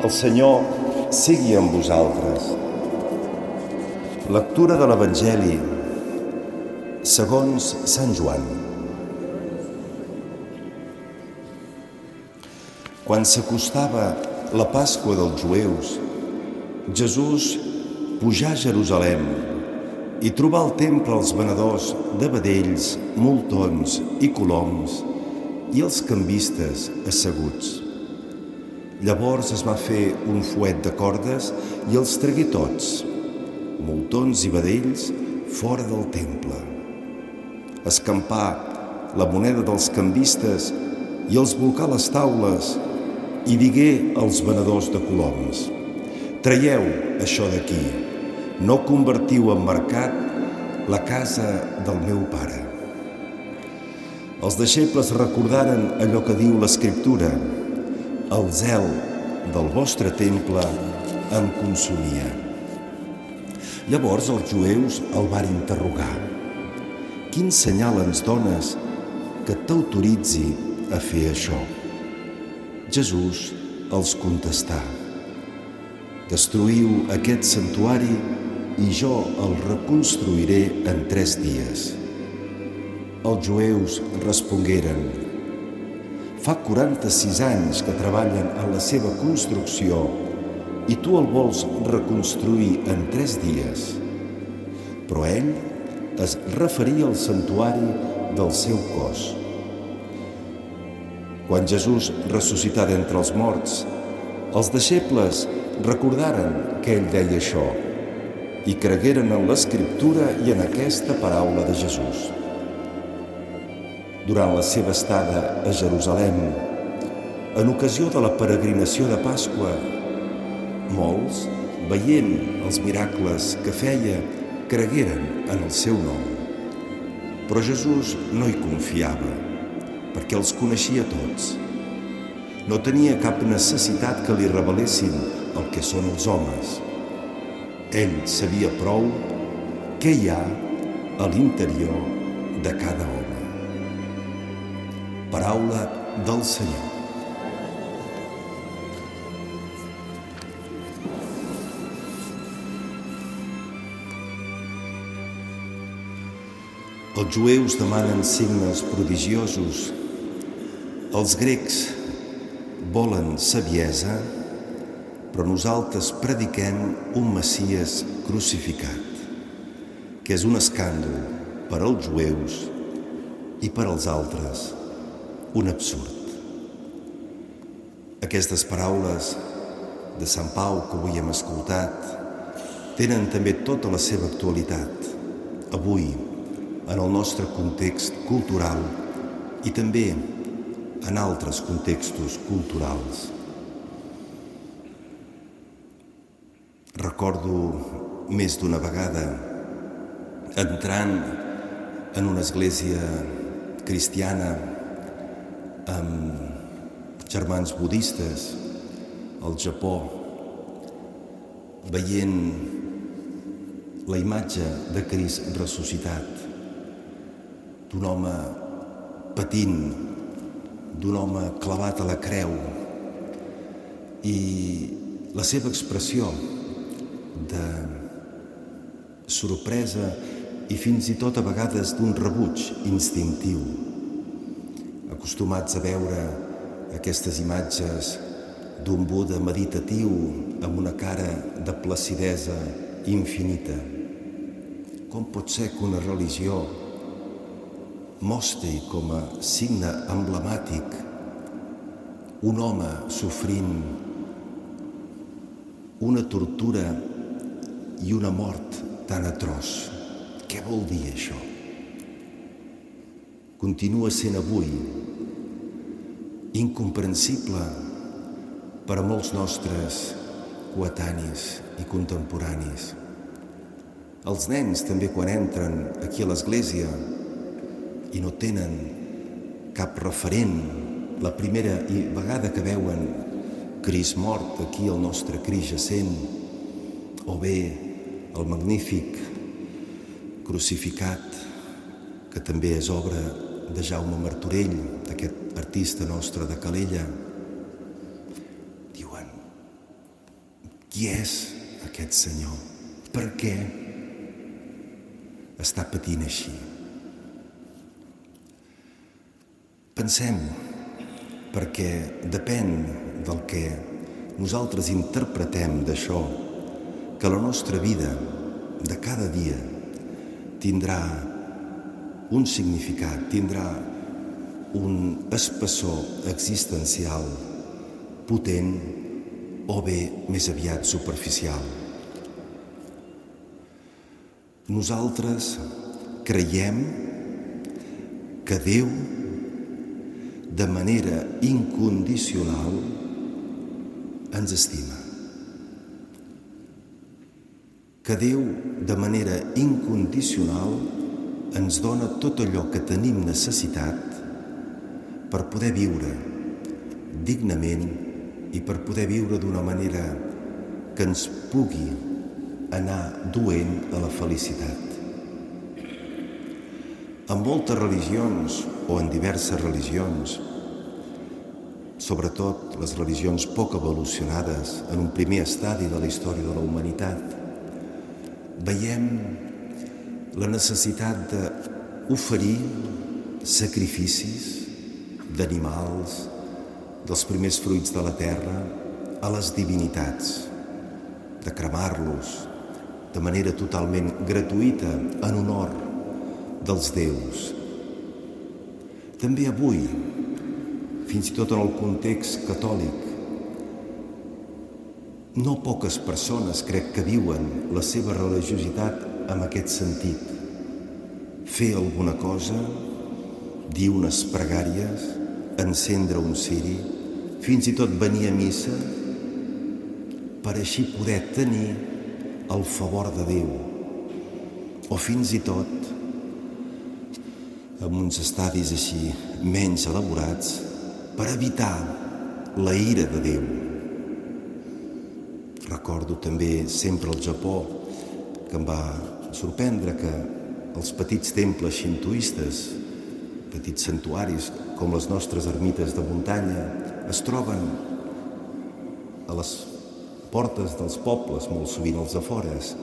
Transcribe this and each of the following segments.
El Senyor sigui amb vosaltres. Lectura de l'Evangeli segons Sant Joan. Quan s'acostava la Pasqua dels jueus, Jesús pujà a Jerusalem i trobà al temple els venedors de vedells, moltons i coloms i els canvistes asseguts. Llavors es va fer un fuet de cordes i els tragué tots, moltons i vedells, fora del temple. Escampà la moneda dels canvistes i els volcà les taules i digué als venedors de coloms «Traieu això d'aquí, no convertiu en mercat la casa del meu pare». Els deixebles recordaren allò que diu l'Escriptura – el zel del vostre temple em consumia. Llavors els jueus el van interrogar. Quin senyal ens dones que t'autoritzi a fer això? Jesús els contestà. Destruïu aquest santuari i jo el reconstruiré en tres dies. Els jueus respongueren, Fa 46 anys que treballen en la seva construcció i tu el vols reconstruir en tres dies. Però ell es referia al santuari del seu cos. Quan Jesús ressuscità d'entre els morts, els deixebles recordaren que ell deia això i cregueren en l'escriptura i en aquesta paraula de Jesús durant la seva estada a Jerusalem, en ocasió de la peregrinació de Pasqua, molts, veient els miracles que feia, cregueren en el seu nom. Però Jesús no hi confiava, perquè els coneixia tots. No tenia cap necessitat que li revelessin el que són els homes. Ell sabia prou què hi ha a l'interior de cada home. Paraula del Senyor. Els jueus demanen signes prodigiosos. Els grecs volen saviesa, però nosaltres prediquem un Messies crucificat, que és un escàndol per als jueus i per als altres un absurd. Aquestes paraules de Sant Pau que avui hem escoltat tenen també tota la seva actualitat avui en el nostre context cultural i també en altres contextos culturals. Recordo més d'una vegada entrant en una església cristiana amb germans budistes al Japó, veient la imatge de Crist ressuscitat, d'un home patint, d'un home clavat a la creu i la seva expressió de sorpresa i fins i tot a vegades d'un rebuig instintiu acostumats a veure aquestes imatges d'un Buda meditatiu amb una cara de placidesa infinita. Com pot ser que una religió mostri com a signe emblemàtic un home sofrint una tortura i una mort tan atroç? Què vol dir això? Continua sent avui incomprensible per a molts nostres coetanis i contemporanis. Els nens també quan entren aquí a l'església i no tenen cap referent, la primera vegada que veuen Cris mort aquí al nostre Cris jacent, o bé el magnífic crucificat, que també és obra de Jaume Martorell, d'aquest artista nostre de Calella, diuen, Qui és aquest Senyor? Per què està patint així? Pensem, perquè depèn del que nosaltres interpretem d'això, que la nostra vida de cada dia tindrà un significat, tindrà un espessor existencial potent o bé més aviat superficial. Nosaltres creiem que Déu, de manera incondicional, ens estima. Que Déu, de manera incondicional, ens dona tot allò que tenim necessitat per poder viure dignament i per poder viure d'una manera que ens pugui anar duent a la felicitat. En moltes religions o en diverses religions, sobretot les religions poc evolucionades en un primer estadi de la història de la humanitat, veiem la necessitat d'oferir sacrificis d'animals, dels primers fruits de la terra, a les divinitats, de cremar-los de manera totalment gratuïta en honor dels déus. També avui, fins i tot en el context catòlic, no poques persones crec que viuen la seva religiositat amb aquest sentit. Fer alguna cosa, dir unes pregàries, encendre un ciri, fins i tot venir a missa per així poder tenir el favor de Déu o fins i tot amb uns estadis així menys elaborats per evitar la ira de Déu. Recordo també sempre el Japó que em va sorprendre que els petits temples xintoistes petits santuaris com les nostres ermites de muntanya es troben a les portes dels pobles, molt sovint als afores,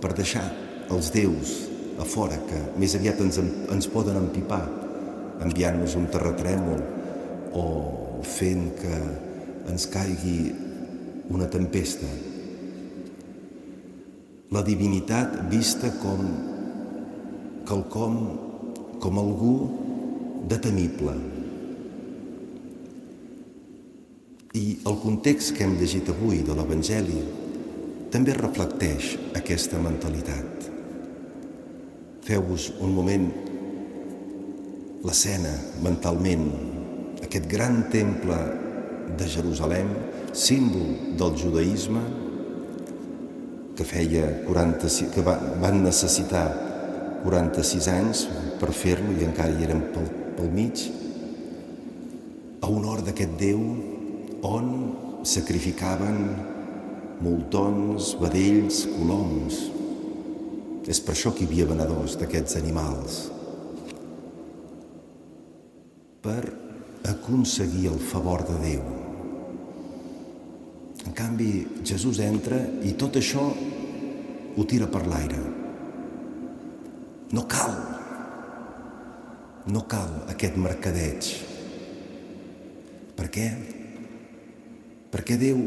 per deixar els déus a fora, que més aviat ens, ens poden empipar, enviant-nos un terratrèmol o fent que ens caigui una tempesta. La divinitat vista com quelcom, com algú de temible. I el context que hem llegit avui de l'Evangeli també reflecteix aquesta mentalitat. Feu-vos un moment l'escena mentalment, aquest gran temple de Jerusalem, símbol del judaïsme, que feia 46, que van necessitar 46 anys per fer-lo i encara hi eren pel pel mig, a hort d'aquest Déu on sacrificaven moltons, vedells, coloms. És per això que hi havia venedors d'aquests animals. Per aconseguir el favor de Déu. En canvi, Jesús entra i tot això ho tira per l'aire. No cal no cal aquest mercadeig. Per què? Perquè Déu,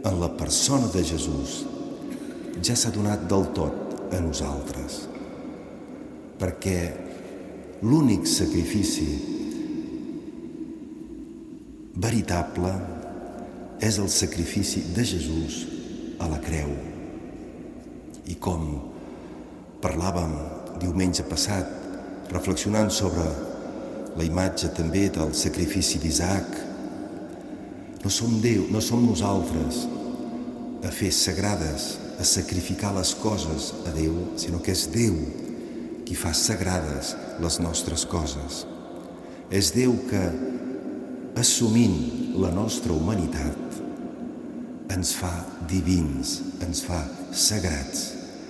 en la persona de Jesús, ja s'ha donat del tot a nosaltres. Perquè l'únic sacrifici veritable és el sacrifici de Jesús a la creu. I com parlàvem diumenge passat reflexionant sobre la imatge també del sacrifici d'Isaac. No som Déu, no som nosaltres a fer sagrades, a sacrificar les coses a Déu, sinó que és Déu qui fa sagrades les nostres coses. És Déu que, assumint la nostra humanitat, ens fa divins, ens fa sagrats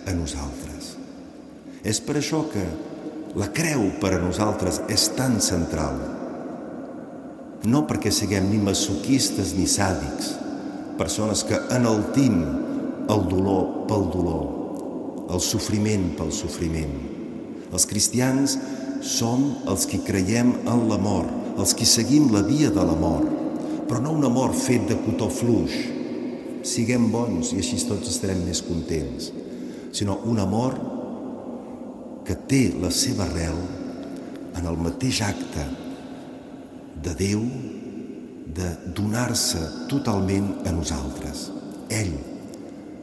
a nosaltres. És per això que la creu per a nosaltres és tan central. No perquè siguem ni masoquistes ni sàdics, persones que enaltim el dolor pel dolor, el sofriment pel sofriment. Els cristians som els que creiem en l'amor, els que seguim la via de l'amor, però no un amor fet de cotó fluix. Siguem bons i així tots estarem més contents, sinó un amor que té la seva arrel en el mateix acte de Déu de donar-se totalment a nosaltres. Ell,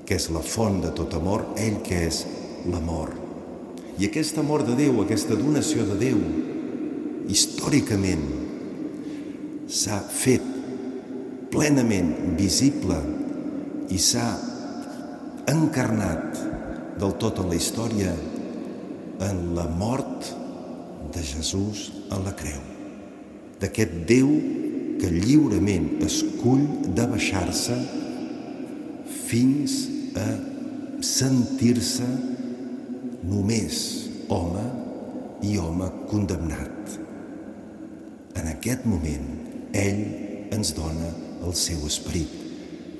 que és la font de tot amor, ell que és l'amor. I aquest amor de Déu, aquesta donació de Déu, històricament s'ha fet plenament visible i s'ha encarnat del tot en la història en la mort de Jesús a la creu. D'aquest Déu que lliurement escull de baixar-se fins a sentir-se només home i home condemnat. En aquest moment, ell ens dona el seu esperit,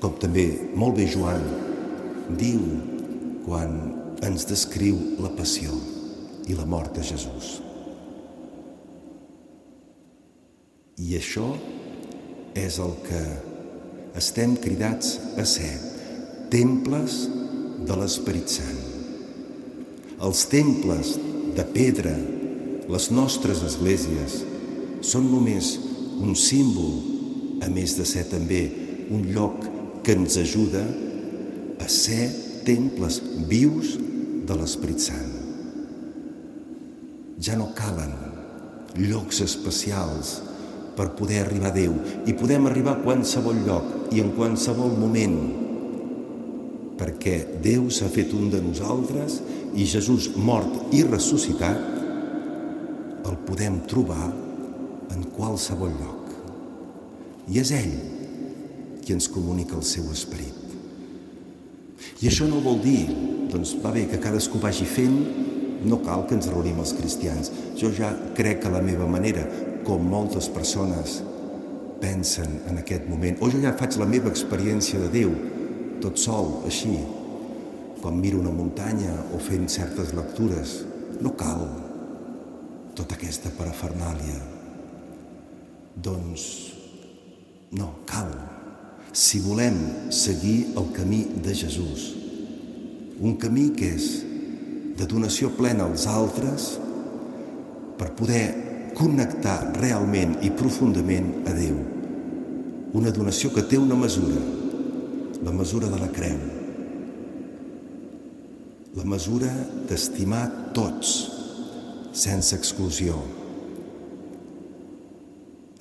com també molt bé Joan diu quan ens descriu la passió i la mort de Jesús. I això és el que estem cridats a ser, temples de l'Esperit Sant. Els temples de pedra, les nostres esglésies, són només un símbol, a més de ser també un lloc que ens ajuda a ser temples vius de l'Esperit Sant. Ja no calen llocs especials per poder arribar a Déu i podem arribar a qualsevol lloc i en qualsevol moment perquè Déu s'ha fet un de nosaltres i Jesús mort i ressuscitat el podem trobar en qualsevol lloc. I és ell qui ens comunica el seu esperit. I això no vol dir, doncs va bé, que cadascú vagi fent, no cal que ens reunim els cristians. Jo ja crec que la meva manera, com moltes persones pensen en aquest moment, o jo ja faig la meva experiència de Déu, tot sol, així, quan miro una muntanya o fent certes lectures. No cal tota aquesta parafernàlia. Doncs no, cal. Si volem seguir el camí de Jesús, un camí que és de donació plena als altres per poder connectar realment i profundament a Déu. Una donació que té una mesura, la mesura de la creu, la mesura d'estimar tots, sense exclusió,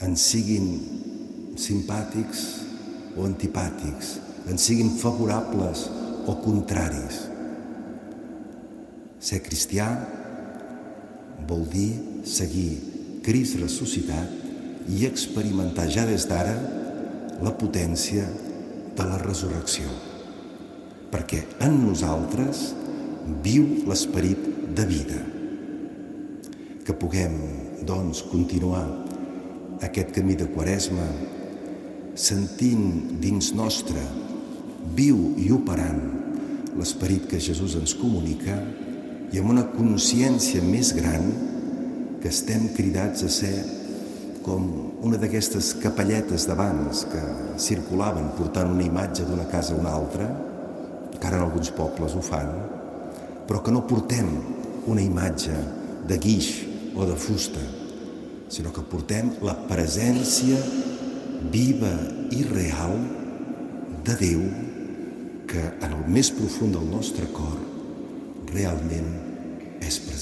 en siguin simpàtics o antipàtics, en siguin favorables o contraris. Ser cristià vol dir seguir Crist ressuscitat i experimentar ja des d'ara la potència de la resurrecció. Perquè en nosaltres viu l'esperit de vida. Que puguem, doncs, continuar aquest camí de Quaresma sentint dins nostre, viu i operant l'esperit que Jesús ens comunica i amb una consciència més gran que estem cridats a ser com una d'aquestes capelletes d'abans que circulaven portant una imatge d'una casa a una altra, encara en alguns pobles ho fan, però que no portem una imatge de guix o de fusta, sinó que portem la presència viva i real de Déu que en el més profund del nostre cor realment és present.